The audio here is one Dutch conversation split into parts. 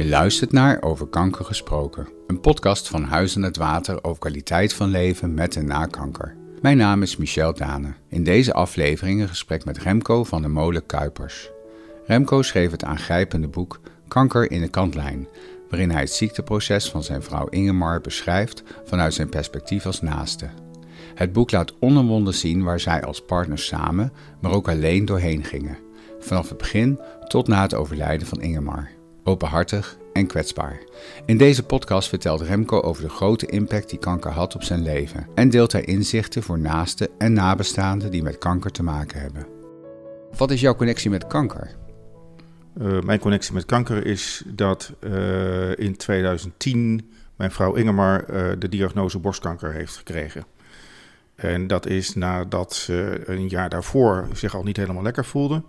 Je luistert naar Over Kanker Gesproken, een podcast van Huis aan het Water over kwaliteit van leven met en na kanker. Mijn naam is Michel Dane. In deze aflevering een gesprek met Remco van de Molen Kuipers. Remco schreef het aangrijpende boek Kanker in de kantlijn, waarin hij het ziekteproces van zijn vrouw Ingemar beschrijft vanuit zijn perspectief als naaste. Het boek laat onomwonden zien waar zij als partners samen, maar ook alleen doorheen gingen. Vanaf het begin tot na het overlijden van Ingemar. Openhartig en kwetsbaar. In deze podcast vertelt Remco over de grote impact die kanker had op zijn leven en deelt hij inzichten voor naasten en nabestaanden die met kanker te maken hebben. Wat is jouw connectie met kanker? Uh, mijn connectie met kanker is dat uh, in 2010 mijn vrouw Ingemar uh, de diagnose borstkanker heeft gekregen. En dat is nadat ze een jaar daarvoor zich al niet helemaal lekker voelde.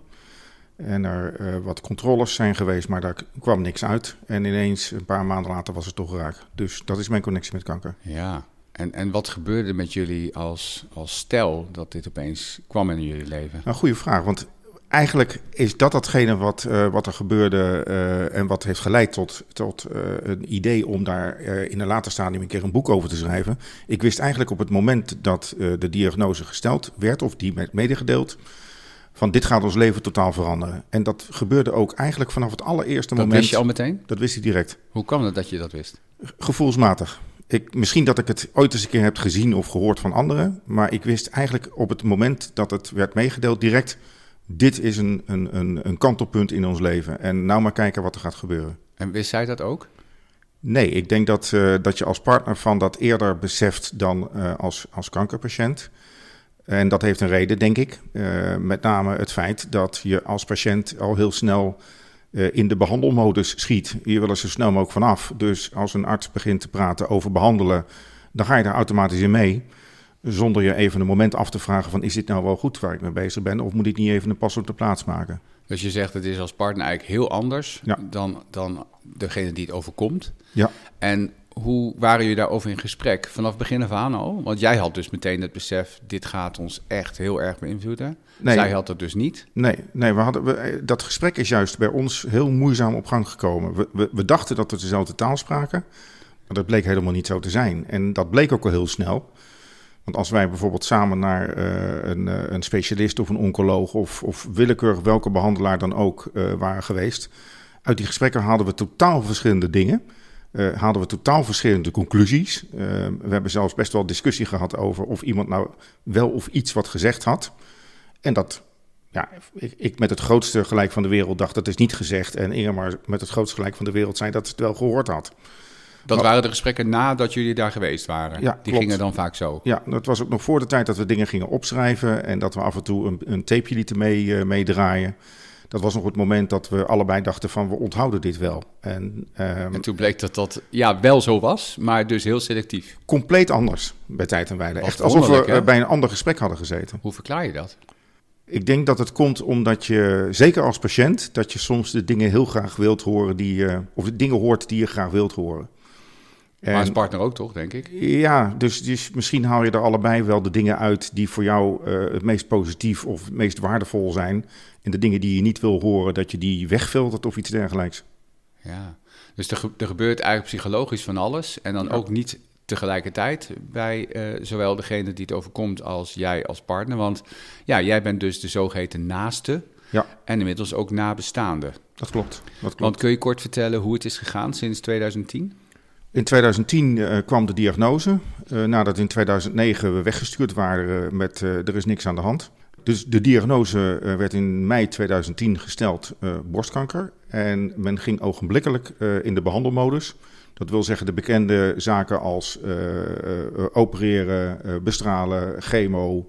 En er uh, wat controles zijn geweest, maar daar kwam niks uit. En ineens, een paar maanden later, was het toch raak. Dus dat is mijn connectie met kanker. Ja, en, en wat gebeurde met jullie als, als stel dat dit opeens kwam in jullie leven? Een goede vraag, want eigenlijk is dat datgene wat, uh, wat er gebeurde uh, en wat heeft geleid tot, tot uh, een idee om daar in een later stadium een keer een boek over te schrijven. Ik wist eigenlijk op het moment dat de diagnose gesteld werd, of die werd medegedeeld, van dit gaat ons leven totaal veranderen. En dat gebeurde ook eigenlijk vanaf het allereerste dat moment. Dat wist je al meteen? Dat wist ik direct. Hoe kwam het dat je dat wist? Gevoelsmatig. Ik, misschien dat ik het ooit eens een keer heb gezien of gehoord van anderen. Maar ik wist eigenlijk op het moment dat het werd meegedeeld direct... dit is een, een, een, een kantelpunt in ons leven. En nou maar kijken wat er gaat gebeuren. En wist zij dat ook? Nee, ik denk dat, uh, dat je als partner van dat eerder beseft dan uh, als, als kankerpatiënt... En dat heeft een reden, denk ik. Uh, met name het feit dat je als patiënt al heel snel uh, in de behandelmodus schiet. Je wil er zo snel mogelijk vanaf. Dus als een arts begint te praten over behandelen, dan ga je daar automatisch in mee. Zonder je even een moment af te vragen van is dit nou wel goed waar ik mee bezig ben? Of moet ik niet even een pas op de plaats maken? Dus je zegt het is als partner eigenlijk heel anders ja. dan, dan degene die het overkomt. Ja. En hoe waren jullie daarover in gesprek? Vanaf begin af aan al? Want jij had dus meteen het besef, dit gaat ons echt heel erg beïnvloeden. Nee. Zij had dat dus niet. Nee, nee we hadden, we, dat gesprek is juist bij ons heel moeizaam op gang gekomen. We, we, we, dachten dat we dezelfde taal spraken, maar dat bleek helemaal niet zo te zijn. En dat bleek ook al heel snel. Want als wij bijvoorbeeld samen naar uh, een, uh, een, specialist of een oncoloog of, of willekeurig welke behandelaar dan ook uh, waren geweest, uit die gesprekken haalden we totaal verschillende dingen. Uh, hadden we totaal verschillende conclusies. Uh, we hebben zelfs best wel discussie gehad over of iemand nou wel of iets wat gezegd had. En dat, ja, ik, ik met het grootste gelijk van de wereld dacht dat is niet gezegd. En Ingemar met het grootste gelijk van de wereld zei dat het wel gehoord had. Dat maar, waren de gesprekken nadat jullie daar geweest waren? Ja, Die klopt. gingen dan vaak zo? Ja, dat was ook nog voor de tijd dat we dingen gingen opschrijven. En dat we af en toe een, een tapeje lieten mee, uh, meedraaien. Dat was nog het moment dat we allebei dachten van we onthouden dit wel. En, um, en toen bleek dat dat ja, wel zo was, maar dus heel selectief. Compleet anders bij tijd en wijle. Echt alsof we hè? bij een ander gesprek hadden gezeten. Hoe verklaar je dat? Ik denk dat het komt omdat je, zeker als patiënt, dat je soms de dingen heel graag wilt horen die je, of de dingen hoort die je graag wilt horen. En, maar als partner ook toch, denk ik? Ja, dus, dus misschien haal je er allebei wel de dingen uit die voor jou uh, het meest positief of het meest waardevol zijn. En de dingen die je niet wil horen, dat je die wegfiltert of iets dergelijks. Ja, dus er, er gebeurt eigenlijk psychologisch van alles. En dan ja. ook niet tegelijkertijd bij uh, zowel degene die het overkomt als jij als partner. Want ja, jij bent dus de zogeheten naaste. Ja. En inmiddels ook nabestaande. Dat klopt, dat klopt. Want kun je kort vertellen hoe het is gegaan sinds 2010? In 2010 uh, kwam de diagnose, uh, nadat in 2009 we weggestuurd waren uh, met er is niks aan de hand. Dus de diagnose werd in mei 2010 gesteld, borstkanker. En men ging ogenblikkelijk in de behandelmodus. Dat wil zeggen de bekende zaken als opereren, bestralen, chemo.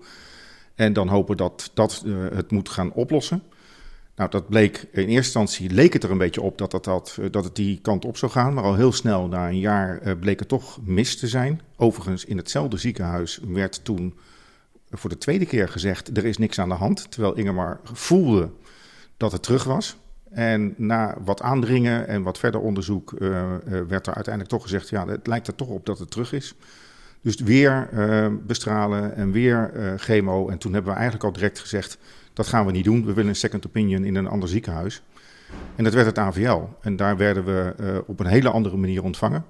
En dan hopen dat dat het moet gaan oplossen. Nou, dat bleek in eerste instantie leek het er een beetje op dat het, dat, dat het die kant op zou gaan. Maar al heel snel, na een jaar, bleek het toch mis te zijn. Overigens, in hetzelfde ziekenhuis werd toen voor de tweede keer gezegd: er is niks aan de hand. Terwijl Ingemar voelde dat het terug was. En na wat aandringen en wat verder onderzoek uh, uh, werd er uiteindelijk toch gezegd: ja, het lijkt er toch op dat het terug is. Dus weer uh, bestralen en weer chemo. En toen hebben we eigenlijk al direct gezegd: dat gaan we niet doen. We willen een second opinion in een ander ziekenhuis. En dat werd het AVL. En daar werden we op een hele andere manier ontvangen.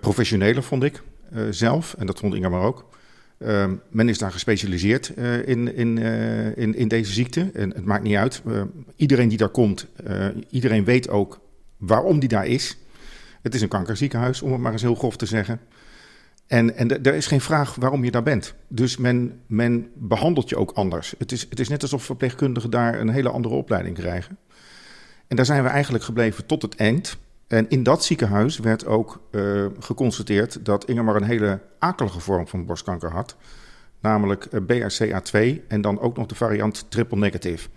professioneler vond ik zelf, en dat vond Ingemar ook. Uh, men is daar gespecialiseerd uh, in, in, uh, in, in, deze ziekte. En het maakt niet uit. iedereen die daar komt, iedereen weet ook waarom die daar is. Het is een kankerziekenhuis, om het maar eens heel grof te zeggen. En, en er is geen vraag waarom je daar bent. Dus men, men behandelt je ook anders. Het is, het is net alsof verpleegkundigen daar een hele andere opleiding krijgen. En daar zijn we eigenlijk gebleven tot het eind. En in dat ziekenhuis werd ook uh, geconstateerd dat Ingemar een hele akelige vorm van borstkanker had. Namelijk uh, BRCA2 en dan ook nog de variant triple negative.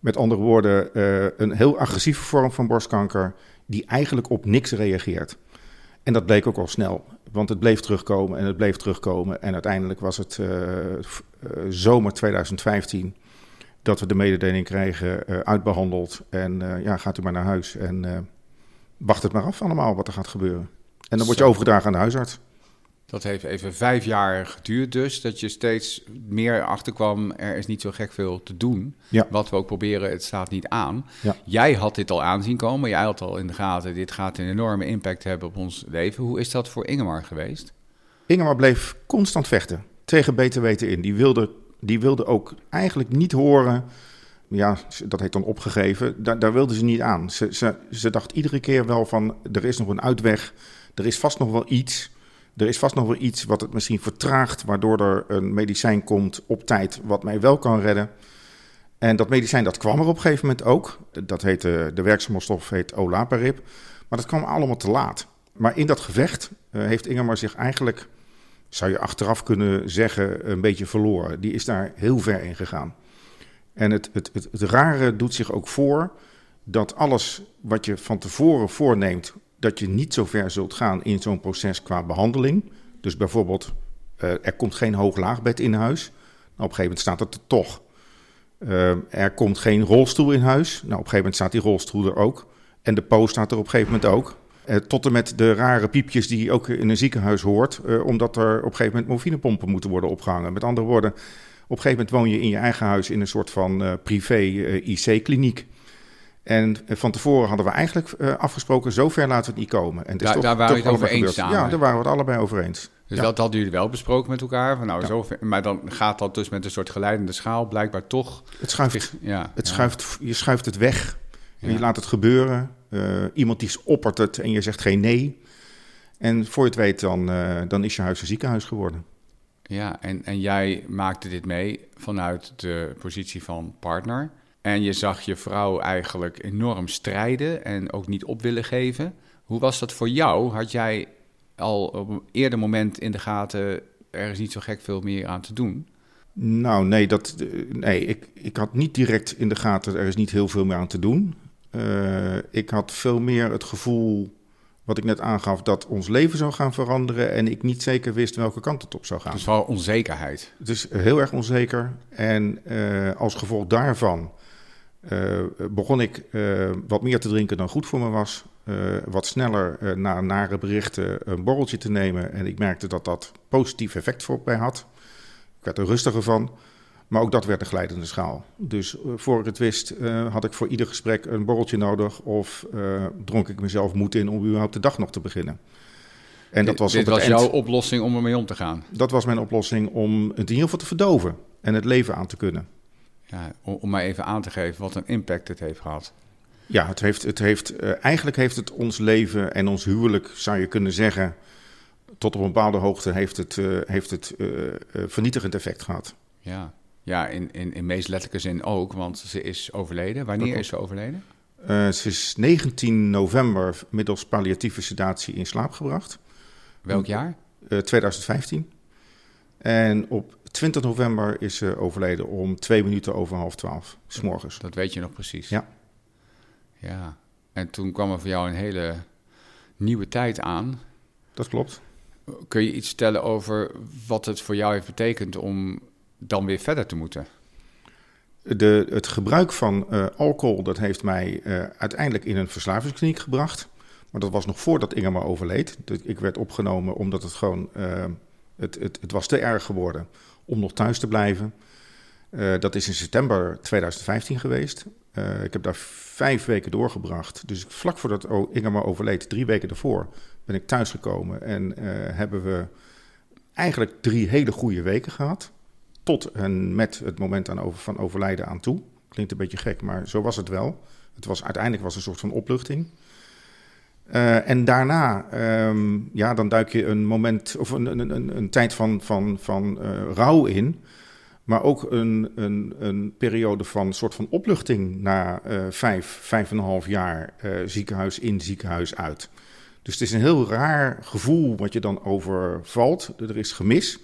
Met andere woorden, uh, een heel agressieve vorm van borstkanker die eigenlijk op niks reageert. En dat bleek ook al snel, want het bleef terugkomen en het bleef terugkomen. En uiteindelijk was het zomer 2015 dat we de mededeling kregen uitbehandeld. En ja, gaat u maar naar huis. En wacht het maar af allemaal wat er gaat gebeuren. En dan word je overgedragen aan de huisarts. Dat heeft even vijf jaar geduurd dus, dat je steeds meer achterkwam, er is niet zo gek veel te doen. Ja. Wat we ook proberen, het staat niet aan. Ja. Jij had dit al aanzien komen, jij had al in de gaten, dit gaat een enorme impact hebben op ons leven. Hoe is dat voor Ingemar geweest? Ingemar bleef constant vechten, tegen beter weten in. Die wilde, die wilde ook eigenlijk niet horen ja, dat heet dan opgegeven, daar, daar wilden ze niet aan. Ze, ze, ze dacht iedere keer wel van, er is nog een uitweg, er is vast nog wel iets. Er is vast nog wel iets wat het misschien vertraagt, waardoor er een medicijn komt op tijd wat mij wel kan redden. En dat medicijn dat kwam er op een gegeven moment ook. Dat heet, de werkzame stof heet olaparib. Maar dat kwam allemaal te laat. Maar in dat gevecht uh, heeft Ingemar zich eigenlijk, zou je achteraf kunnen zeggen, een beetje verloren. Die is daar heel ver in gegaan. En het, het, het, het rare doet zich ook voor dat alles wat je van tevoren voorneemt, dat je niet zo ver zult gaan in zo'n proces qua behandeling. Dus bijvoorbeeld, uh, er komt geen hoog-laagbed in huis. Nou, op een gegeven moment staat het er toch. Uh, er komt geen rolstoel in huis. Nou, op een gegeven moment staat die rolstoel er ook. En de post staat er op een gegeven moment ook. Uh, tot en met de rare piepjes die je ook in een ziekenhuis hoort, omdat er op een gegeven moment morfinepompen moeten worden opgehangen. Met andere woorden, op een gegeven moment woon je in je eigen huis in een soort van uh, privé uh, IC-kliniek. En uh, van tevoren hadden we eigenlijk afgesproken, zover laten we het niet komen. En daar, toch, daar waren we het over eens samen. Ja, daar waren we het allebei over eens. Dus dat hadden jullie wel besproken met elkaar. Van nou, ja. zover, maar dan gaat dat dus met een soort geleidende schaal blijkbaar toch... Het schuift, ja, het schuift, je schuift het weg. En je laat het gebeuren. iemand die oppert het en je zegt geen nee. En voor je het weet, dan, dan is je huis een ziekenhuis geworden. Ja, en, en jij maakte dit mee vanuit de positie van partner. En je zag je vrouw eigenlijk enorm strijden en ook niet op willen geven. Hoe was dat voor jou? Had jij al op een eerder moment in de gaten, er is niet zo gek veel meer aan te doen? Nou, nee, dat, nee ik, ik had niet direct in de gaten, er is niet heel veel meer aan te doen. Uh, ik had veel meer het gevoel wat ik net aangaf, dat ons leven zou gaan veranderen en ik niet zeker wist welke kant het op zou gaan. Dus vooral onzekerheid. Het is heel erg onzeker en uh, als gevolg daarvan uh, begon ik uh, wat meer te drinken dan goed voor me was. wat sneller na nare berichten een borreltje te nemen en ik merkte dat dat positief effect voor mij had. Ik werd er rustiger van. Maar ook dat werd een glijdende schaal. Dus voor ik het wist, had ik voor ieder gesprek een borreltje nodig. Of dronk ik mezelf moed in om überhaupt de dag nog te beginnen. En dat was, Dit was jouw oplossing om ermee om te gaan? Dat was mijn oplossing om het in ieder geval te verdoven. En het leven aan te kunnen. Ja, om, maar even aan te geven wat een impact het heeft gehad. Ja, het heeft, het heeft, eigenlijk heeft het ons leven en ons huwelijk, zou je kunnen zeggen... tot op een bepaalde hoogte heeft het, heeft het vernietigend effect gehad. Ja, ja, in, in, in meest letterlijke zin ook, want ze is overleden. Wanneer is ze overleden? Uh, ze is 19 november middels palliatieve sedatie in slaap gebracht. Welk jaar? Uh, eh, 2015. En op 20 november is ze overleden om twee minuten over half twaalf, s morgens. Dat weet je nog precies? Ja. Ja, en toen kwam er voor jou een hele nieuwe tijd aan. Dat klopt. Kun je iets vertellen over wat het voor jou heeft betekend om dan weer verder te moeten? De, het gebruik van uh, alcohol dat heeft mij uh, uiteindelijk in een verslavingskliniek gebracht. Maar dat was nog voordat Ingemar overleed. Ik werd opgenomen omdat het gewoon... Uh, het, het, het, was te erg geworden om nog thuis te blijven. dat is in september 2015 geweest. Uh, ik heb daar vijf weken doorgebracht. Dus vlak voordat Ingemar overleed, drie weken daarvoor, ben ik thuisgekomen. En uh, hebben we eigenlijk drie hele goede weken gehad. Tot en met het moment aan over, van overlijden aan toe. Klinkt een beetje gek, maar zo was het wel. Het was, uiteindelijk was een soort van opluchting. Uh, en daarna, um, ja, dan duik je een moment of een, een, een, een tijd van, van, van uh, rouw in. Maar ook een, een, een periode van soort van opluchting na uh, vijf, vijf en een half jaar ziekenhuis in, ziekenhuis uit. Dus het is een heel raar gevoel wat je dan overvalt. Er is gemis,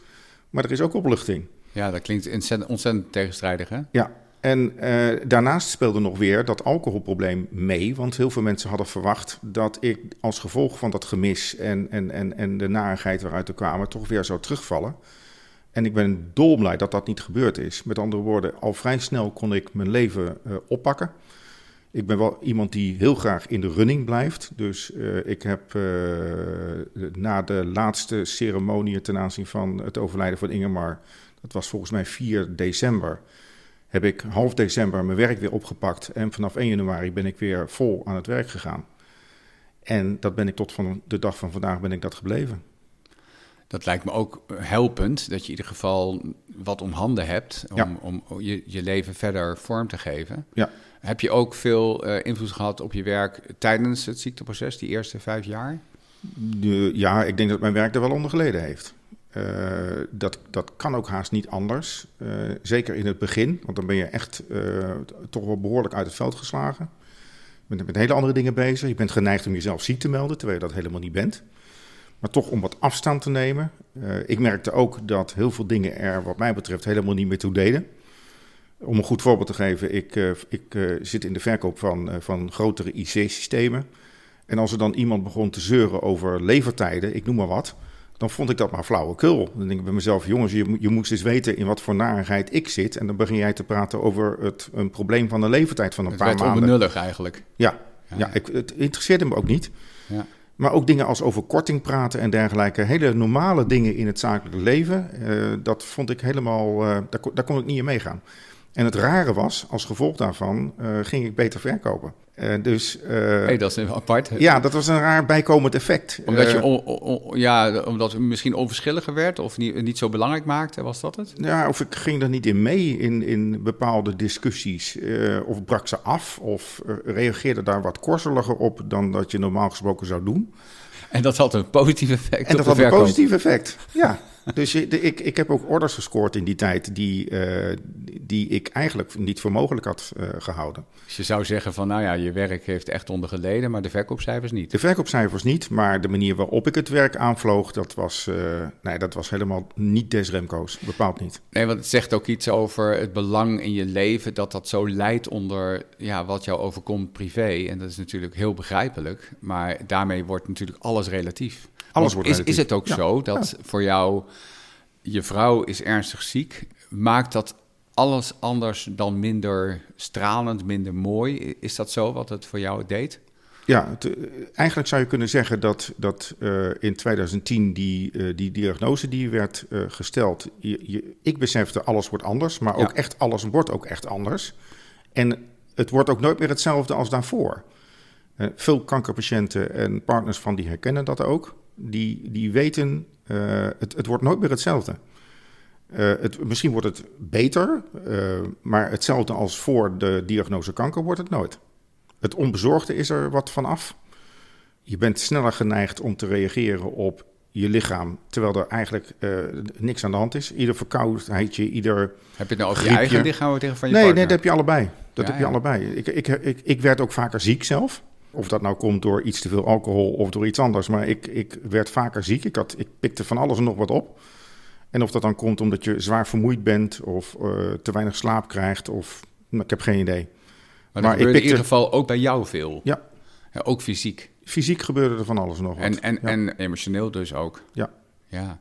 maar er is ook opluchting. Ja, dat klinkt ontzettend, ontzettend tegenstrijdig, hè? Ja, en uh, daarnaast speelde nog weer dat alcoholprobleem mee. Want heel veel mensen hadden verwacht dat ik als gevolg van dat gemis en, en, en, en de narigheid waaruit er kwamen, toch weer zou terugvallen. En ik ben dolblij dat dat niet gebeurd is. Met andere woorden, al vrij snel kon ik mijn leven uh, oppakken. Ik ben wel iemand die heel graag in de running blijft. Dus uh, ik heb na de laatste ceremonie ten aanzien van het overlijden van Ingemar, dat was volgens mij 4 december heb ik half december mijn werk weer opgepakt. En vanaf 1 januari ben ik weer vol aan het werk gegaan. En dat ben ik tot van de dag van vandaag ben ik dat gebleven. Dat lijkt me ook helpend, dat je in ieder geval wat om handen hebt om, ja. om je, je leven verder vorm te geven. Ja. Heb je ook veel uh, invloed gehad op je werk tijdens het ziekteproces, die eerste vijf jaar? De, ja, ik denk dat mijn werk er wel onder geleden heeft. Uh, dat, dat kan ook haast niet anders. Uh, zeker in het begin, want dan ben je echt uh, toch wel behoorlijk uit het veld geslagen. Je bent met hele andere dingen bezig. Je bent geneigd om jezelf ziek te melden, terwijl je dat helemaal niet bent. Maar toch om wat afstand te nemen. ik merkte ook dat heel veel dingen er, wat mij betreft, helemaal niet meer toe deden. Om een goed voorbeeld te geven, ik, ik zit in de verkoop van, van grotere IC-systemen. En als er dan iemand begon te zeuren over levertijden, ik noem maar wat dan vond ik dat maar flauwekul. Dan denk ik bij mezelf, jongens, je, je moest eens weten in wat voor narigheid ik zit. En dan begin jij te praten over het, een probleem van de leeftijd van een het paar werd maanden. onbenullig eigenlijk. Ja, ja, ja ik, het interesseerde me ook niet. Ja. Maar ook dingen als over korting praten en dergelijke. Hele normale dingen in het zakelijke leven. Uh, dat vond ik helemaal, uh, daar, daar kon ik niet in meegaan. En het rare was, als gevolg daarvan uh, ging ik beter verkopen. Uh, dus, uh, hey, dat is apart. Ja, dat was een raar bijkomend effect. Omdat, je on, on, ja, omdat het misschien onverschilliger werd of niet, niet zo belangrijk maakte, was dat het? Ja, of ik ging er niet in mee in, in bepaalde discussies. of brak ze af of reageerde daar wat korseliger op dan dat je normaal gesproken zou doen. En dat had een positief effect En dat had een positief effect, ja. Dus ik, ik heb ook orders gescoord in die tijd die, uh, die ik eigenlijk niet voor mogelijk had uh, gehouden. Dus je zou zeggen van, nou ja, je werk heeft echt onder geleden, maar de verkoopcijfers niet. De verkoopcijfers niet, maar de manier waarop ik het werk aanvloog, dat was, uh, nee, dat was helemaal niet des Remco's, bepaald niet. Nee, want het zegt ook iets over het belang in je leven, dat dat zo leidt onder ja, wat jou overkomt privé. En dat is natuurlijk heel begrijpelijk, maar daarmee wordt natuurlijk alles relatief. Alles wordt is, is het ook ja. zo dat ja. voor jou, je vrouw is ernstig ziek, maakt dat alles anders dan minder stralend, minder mooi? Is dat zo wat het voor jou deed? Ja, het, eigenlijk zou je kunnen zeggen dat, dat uh, in 2010 die, uh, die diagnose die werd uh, gesteld, je, je, ik besefte alles wordt anders, maar ook ja. echt alles wordt ook echt anders. En het wordt ook nooit meer hetzelfde als daarvoor. veel kankerpatiënten en partners van die herkennen dat ook die, die weten, uh, het, het wordt nooit meer hetzelfde. Uh, het, misschien wordt het beter, uh, maar hetzelfde als voor de diagnose kanker wordt het nooit. Het onbezorgde is er wat van af. Je bent sneller geneigd om te reageren op je lichaam, terwijl er eigenlijk uh, niks aan de hand is. Ieder verkoudheidje, ieder. Heb je het nou over griepje. je eigen lichaam of tegen van je nee, partner? Nee, dat heb je allebei. Dat ja, heb je ja. allebei. Ik, ik, ik, ik werd ook vaker ziek zelf. Of dat nou komt door iets te veel alcohol of door iets anders. Maar ik, ik werd vaker ziek. Ik, had, ik pikte van alles en nog wat op. En of dat dan komt omdat je zwaar vermoeid bent of uh, te weinig slaap krijgt. Of nou, ik heb geen idee. Maar, maar ik pikte... in ieder geval ook bij jou veel. Ja. ja. Ook fysiek. Fysiek gebeurde er van alles nog wat. En, en, ja. en emotioneel dus ook. Ja. Ja.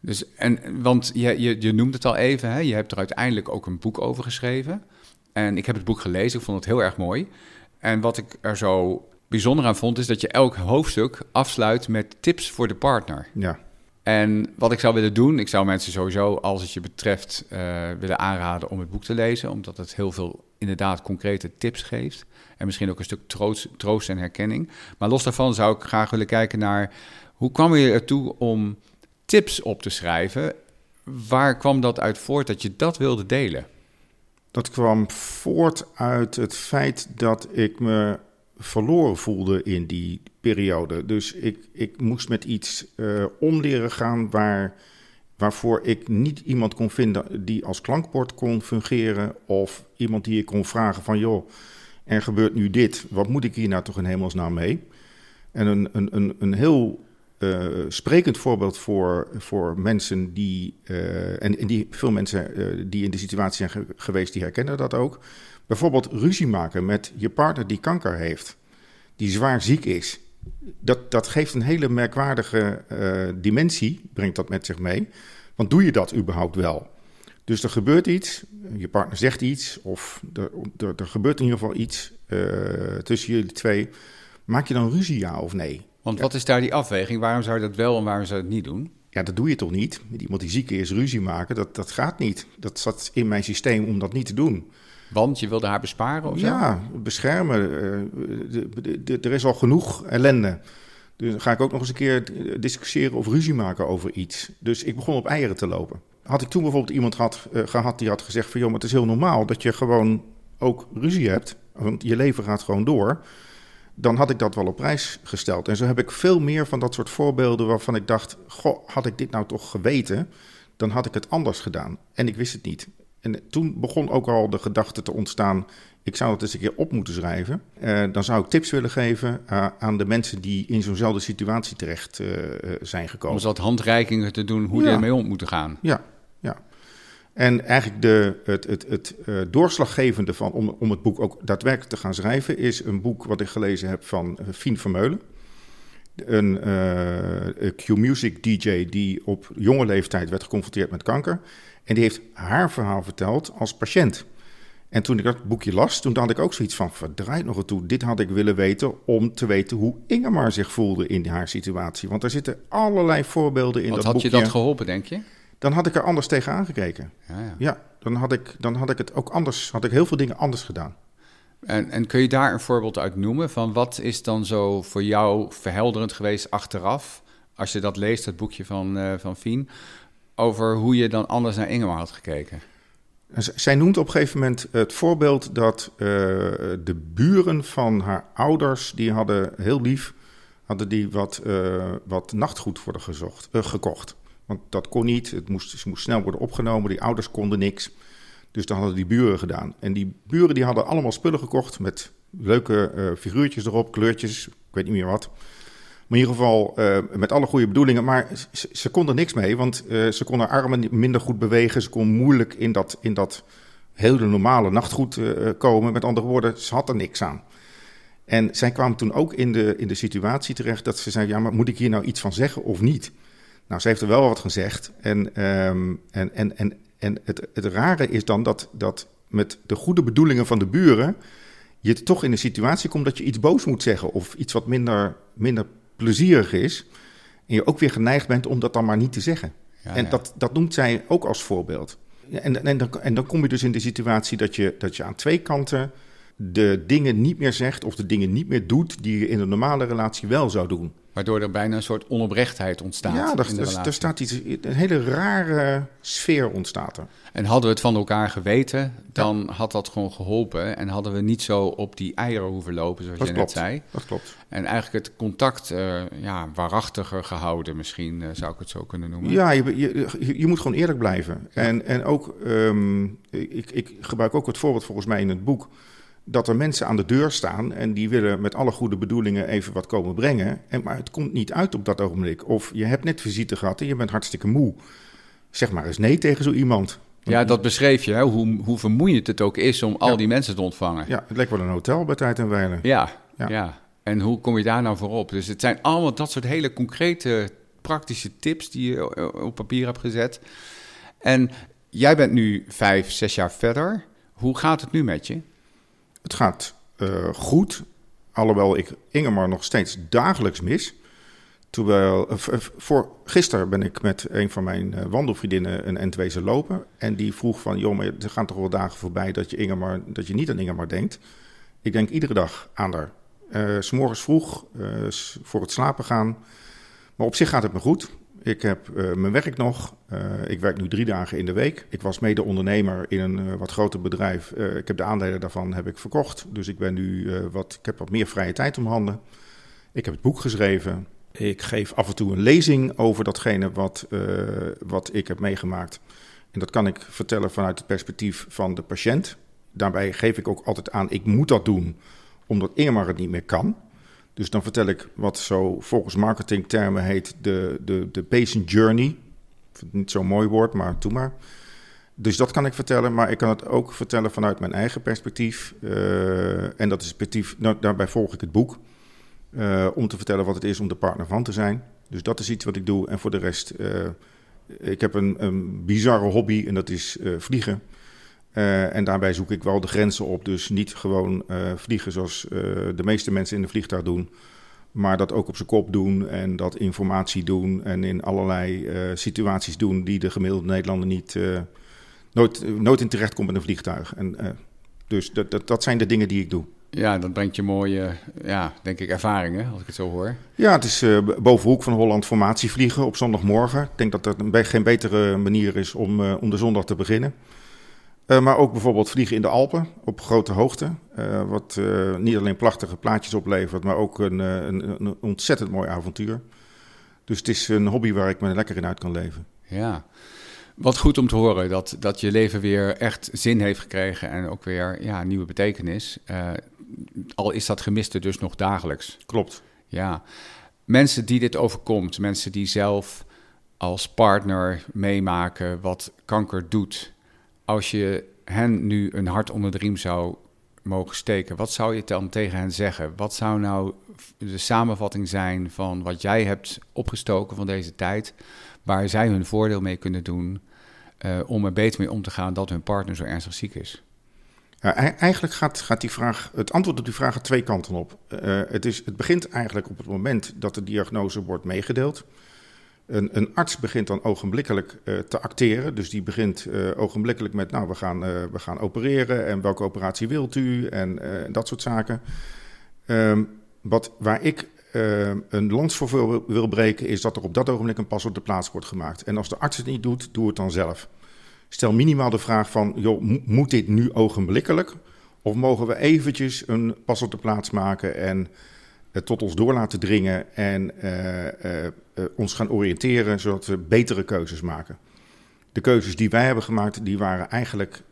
Dus, en, want je, je, je noemde het al even, hè? je hebt er uiteindelijk ook een boek over geschreven. En ik heb het boek gelezen, ik vond het heel erg mooi. En wat ik er zo bijzonder aan vond, is dat je elk hoofdstuk afsluit met tips voor de partner. Ja. En wat ik zou willen doen, ik zou mensen sowieso, als het je betreft, uh, willen aanraden om het boek te lezen, omdat het heel veel inderdaad concrete tips geeft. En misschien ook een stuk troost, troost en herkenning. Maar los daarvan zou ik graag willen kijken naar hoe kwam je ertoe om tips op te schrijven? Waar kwam dat uit voort dat je dat wilde delen? Dat kwam voort uit het feit dat ik me verloren voelde in die periode. Dus ik, ik moest met iets uh, om leren gaan waar, waarvoor ik niet iemand kon vinden die als klankbord kon fungeren. Of iemand die ik kon vragen van joh, er gebeurt nu dit. Wat moet ik hier nou toch in hemelsnaam mee? En een, een, een, een heel uh, sprekend voorbeeld voor, voor mensen die, uh, en, en, die veel mensen uh, die in de situatie zijn geweest, die herkennen dat ook. Bijvoorbeeld ruzie maken met je partner die kanker heeft, die zwaar ziek is. Dat, dat geeft een hele merkwaardige dimensie, brengt dat met zich mee. Want doe je dat überhaupt wel? Dus er gebeurt iets, je partner zegt iets, of er, er, er gebeurt in ieder geval iets tussen jullie twee. Maak je dan ruzie, ja of nee? Want wat is daar die afweging? Waarom zou je dat wel en waarom zou je het niet doen? Ja, dat doe je toch niet? Met iemand die ziek is, ruzie maken, dat, dat gaat niet. Dat zat in mijn systeem om dat niet te doen. Want je wilde haar besparen of zo? Ja, beschermen. er is al genoeg ellende. Dus dan ga ik ook nog eens een keer discussiëren of ruzie maken over iets. Dus ik begon op eieren te lopen. Had ik toen bijvoorbeeld iemand had, uh, gehad die had gezegd van... joh, maar het is heel normaal dat je gewoon ook ruzie hebt. Want je leven gaat gewoon door dan had ik dat wel op prijs gesteld. En zo heb ik veel meer van dat soort voorbeelden waarvan ik dacht: Goh, had ik dit nou toch geweten, dan had ik het anders gedaan. En ik wist het niet. En toen begon ook al de gedachte te ontstaan: ik zou het eens een keer op moeten schrijven. Uh, dan zou ik tips willen geven uh, aan de mensen die in zo'nzelfde situatie terecht uh, zijn gekomen. Om wat handreikingen te doen hoe ja. die ermee om moeten gaan. Ja. En eigenlijk de, het, het, het uh, doorslaggevende van, om, om het boek ook daadwerkelijk te gaan schrijven, is een boek wat ik gelezen heb van uh, Fien Vermeulen. Een uh, Q-Music DJ die op jonge leeftijd werd geconfronteerd met kanker. En die heeft haar verhaal verteld als patiënt. En toen ik dat boekje las, toen had ik ook zoiets van, verdraait nog toe. Dit had ik willen weten om te weten hoe Ingemar zich voelde in haar situatie. Want er zitten allerlei voorbeelden in Wat dat boekje. boekje. had je dat geholpen, denk je? Dan had ik er anders tegen aangekeken. Ja, ja. ja, dan, had ik, dan had ik het ook anders, had ik heel veel dingen anders gedaan. En, en kun je daar een voorbeeld uit noemen van wat is dan zo voor jou verhelderend geweest achteraf, als je dat leest, het boekje van, uh, van Fien, over hoe je dan anders naar Ingemar had gekeken? Zij noemt op een gegeven moment het voorbeeld dat uh, de buren van haar ouders, die hadden heel lief, hadden die wat, uh, wat nachtgoed worden gezocht, gekocht. Want dat kon niet. Het moest, ze moest snel worden opgenomen. Die ouders konden niks. Dus dat hadden die buren gedaan. En die buren die hadden allemaal spullen gekocht met leuke uh, figuurtjes erop, kleurtjes, ik weet niet meer wat. Maar in ieder geval uh, met alle goede bedoelingen. Maar ze, konden niks mee, want uh, ze konden armen minder goed bewegen. Ze kon moeilijk in dat, in dat hele normale nachtgoed komen. Met andere woorden, ze had er niks aan. En zij kwamen toen ook in de, in de situatie terecht dat ze zei: Ja, maar moet ik hier nou iets van zeggen of niet? Nou, ze heeft er wel wat gezegd. En, um, en, en, en, en het, het rare is dan dat, dat met de goede bedoelingen van de buren je toch in een situatie komt dat je iets boos moet zeggen of iets wat minder, minder plezierig is. En je ook weer geneigd bent om dat dan maar niet te zeggen. Ja, en ja. Dat, dat noemt zij ook als voorbeeld. En, en, dan, en dan kom je dus in de situatie dat je, dat je aan twee kanten de dingen niet meer zegt of de dingen niet meer doet die je in een normale relatie wel zou doen. Waardoor er bijna een soort onoprechtheid ontstaat. Ja, er, er, er staat iets, een hele rare sfeer ontstaat er. En hadden we het van elkaar geweten, dan ja. had dat gewoon geholpen. En hadden we niet zo op die eieren hoeven lopen, zoals dat je klopt. net zei. Dat klopt. En eigenlijk het contact uh, ja, waarachtiger gehouden, misschien uh, zou ik het zo kunnen noemen. Ja, je, je, je moet gewoon eerlijk blijven. Ja. En, en ook, um, ik, ik gebruik ook het voorbeeld volgens mij in het boek dat er mensen aan de deur staan en die willen met alle goede bedoelingen even wat komen brengen. En, maar het komt niet uit op dat ogenblik. Of je hebt net visite gehad en je bent hartstikke moe. Zeg maar eens nee tegen zo iemand. Ja, dat beschreef je, hè? Hoe, hoe vermoeiend het ook is om al die mensen te ontvangen. Ja, het lijkt wel een hotel bij tijd en wijle. Ja, ja, ja. En hoe kom je daar nou voor op? Dus het zijn allemaal dat soort hele concrete, praktische tips die je op papier hebt gezet. En jij bent nu vijf, zes jaar verder. Hoe gaat het nu met je? Het gaat uh, goed, alhoewel ik Ingemar nog steeds dagelijks mis. Terwijl, voor, gisteren ben ik met een van mijn wandelvriendinnen een endwezen lopen. En die vroeg van, joh, maar er gaan toch wel dagen voorbij dat je, Ingemar, dat je niet aan Ingemar denkt. Ik denk iedere dag aan haar. Uh, S morgens vroeg, voor het slapen gaan. Maar op zich gaat het me goed. Ik heb uh, mijn werk nog. Uh, ik werk nu drie dagen in de week. Ik was mede ondernemer in een uh, wat groter bedrijf. ik heb de aandelen daarvan heb ik verkocht. Dus ik ben nu wat, ik heb wat meer vrije tijd om handen. Ik heb het boek geschreven. Ik geef af en toe een lezing over datgene wat, wat ik heb meegemaakt. En dat kan ik vertellen vanuit het perspectief van de patiënt. Daarbij geef ik ook altijd aan, ik moet dat doen, omdat Irma het niet meer kan. Dus dan vertel ik wat zo volgens marketingtermen heet de, de, de patient journey. Niet zo'n mooi woord, maar doe maar. Dus dat kan ik vertellen, maar ik kan het ook vertellen vanuit mijn eigen perspectief. Uh, en dat is perspectief, nou, daarbij volg ik het boek. Uh, om te vertellen wat het is om de partner van te zijn. Dus dat is iets wat ik doe. En voor de rest, uh, ik heb een, een bizarre hobby en dat is vliegen. Uh, en daarbij zoek ik wel de grenzen op. Dus niet gewoon uh, vliegen zoals uh, de meeste mensen in de vliegtuig doen. Maar dat ook op zijn kop doen en dat informatie doen. En in allerlei situaties doen die de gemiddelde Nederlander niet, nooit, nooit in terecht komt met een vliegtuig. En, dus dat, dat, dat zijn de dingen die ik doe. Ja, dat brengt je mooie, ja, denk ik, ervaringen, als ik het zo hoor. Ja, het is uh, boven Hoek van Holland formatie vliegen op zondagmorgen. Ik denk dat dat een, geen betere manier is om, uh, om de zondag te beginnen. Uh, maar ook bijvoorbeeld vliegen in de Alpen op grote hoogte. Uh, wat uh, niet alleen prachtige plaatjes oplevert, maar ook een, een, een, ontzettend mooi avontuur. Dus het is een hobby waar ik me lekker in uit kan leven. Ja, wat goed om te horen dat, dat je leven weer echt zin heeft gekregen en ook weer ja, nieuwe betekenis. al is dat gemiste dus nog dagelijks. Klopt. Ja, mensen die dit overkomt, mensen die zelf als partner meemaken wat kanker doet als je hen nu een hart onder de riem zou mogen steken, wat zou je dan tegen hen zeggen? Wat zou nou de samenvatting zijn van wat jij hebt opgestoken van deze tijd, waar zij hun voordeel mee kunnen doen uh, om er beter mee om te gaan dat hun partner zo ernstig ziek is? Eigenlijk gaat, gaat die vraag, het antwoord op die vraag twee kanten op. Uh, het, is, het begint eigenlijk op het moment dat de diagnose wordt meegedeeld. Een, een, arts begint dan ogenblikkelijk uh, te acteren. Dus die begint uh, ogenblikkelijk met, nou, we gaan, uh, we gaan opereren en welke operatie wilt u en dat soort zaken. Um, wat, waar ik een lans voor wil, wil, breken, is dat er op dat ogenblik een pas op de plaats wordt gemaakt. En als de arts het niet doet, doe het dan zelf. Stel minimaal de vraag van, joh, moet dit nu ogenblikkelijk? Of mogen we eventjes een pas op de plaats maken en tot ons door laten dringen en uh, uh, ons gaan oriënteren zodat we betere keuzes maken. De keuzes die wij hebben gemaakt, die waren eigenlijk,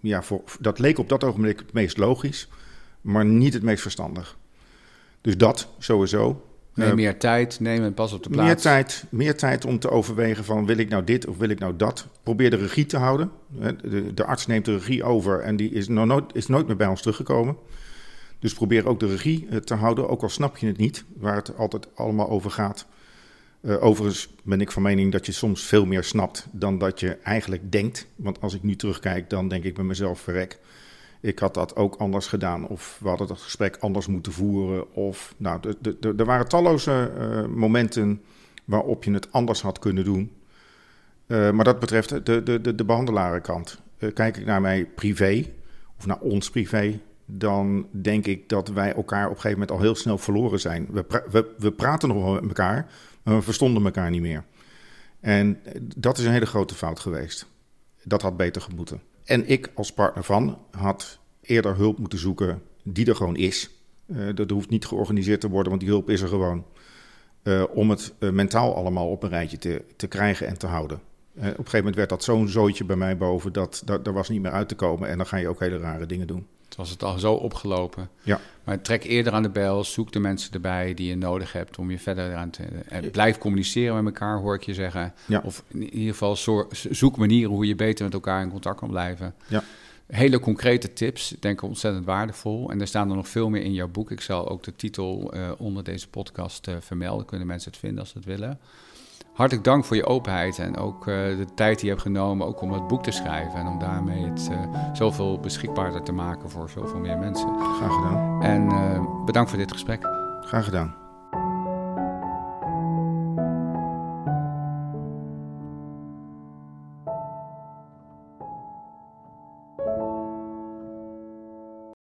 ja, voor, dat leek op dat ogenblik het meest logisch, maar niet het meest verstandig. Dus dat sowieso. Neem meer tijd, neem en pas op de plaats. Meer tijd, meer tijd om te overwegen van wil ik nou dit of wil ik nou dat. Probeer de regie te houden. De, de arts neemt de regie over en die is, nooit, is nooit meer bij ons teruggekomen. Dus probeer ook de regie eh, te houden, ook al snap je het niet, waar het altijd allemaal over gaat. Uh, overigens ben ik van mening dat je soms veel meer snapt dan dat je eigenlijk denkt. Want als ik nu terugkijk, dan denk ik bij mezelf verrek. Ik had dat ook anders gedaan. Of we hadden dat gesprek anders moeten voeren. Of nou, er waren talloze uh, momenten waarop je het anders had kunnen doen. Maar dat betreft de, de, de, de behandelarenkant. kijk ik naar mij privé, of naar ons privé, dan denk ik dat wij elkaar op een gegeven moment al heel snel verloren zijn. We, we, we praten nog wel met elkaar, maar we verstonden elkaar niet meer. En dat is een hele grote fout geweest. Dat had beter gemoeten. En ik als partner van had eerder hulp moeten zoeken die er gewoon is. Uh, dat hoeft niet georganiseerd te worden, want die hulp is er gewoon. Uh, om het mentaal allemaal op een rijtje te, te krijgen en te houden. op een gegeven moment werd dat zo'n zooitje bij mij boven dat, dat er was niet meer uit te komen. En dan ga je ook hele rare dingen doen was het al zo opgelopen. Ja. Maar trek eerder aan de bel, zoek de mensen erbij die je nodig hebt om je verder aan te... En blijf communiceren met elkaar, hoor ik je zeggen. Ja. Of in ieder geval zoek manieren hoe je beter met elkaar in contact kan blijven. Ja. Hele concrete tips, denk ik ontzettend waardevol. En er staan er nog veel meer in jouw boek. Ik zal ook de titel uh, onder deze podcast uh, vermelden. Kunnen mensen het vinden als ze het willen hartelijk dank voor je openheid en ook uh, de tijd die je hebt genomen ook om het boek te schrijven en om daarmee het uh, zoveel beschikbaarder te maken voor zoveel meer mensen. Graag gedaan. En uh, bedankt voor dit gesprek. Graag gedaan.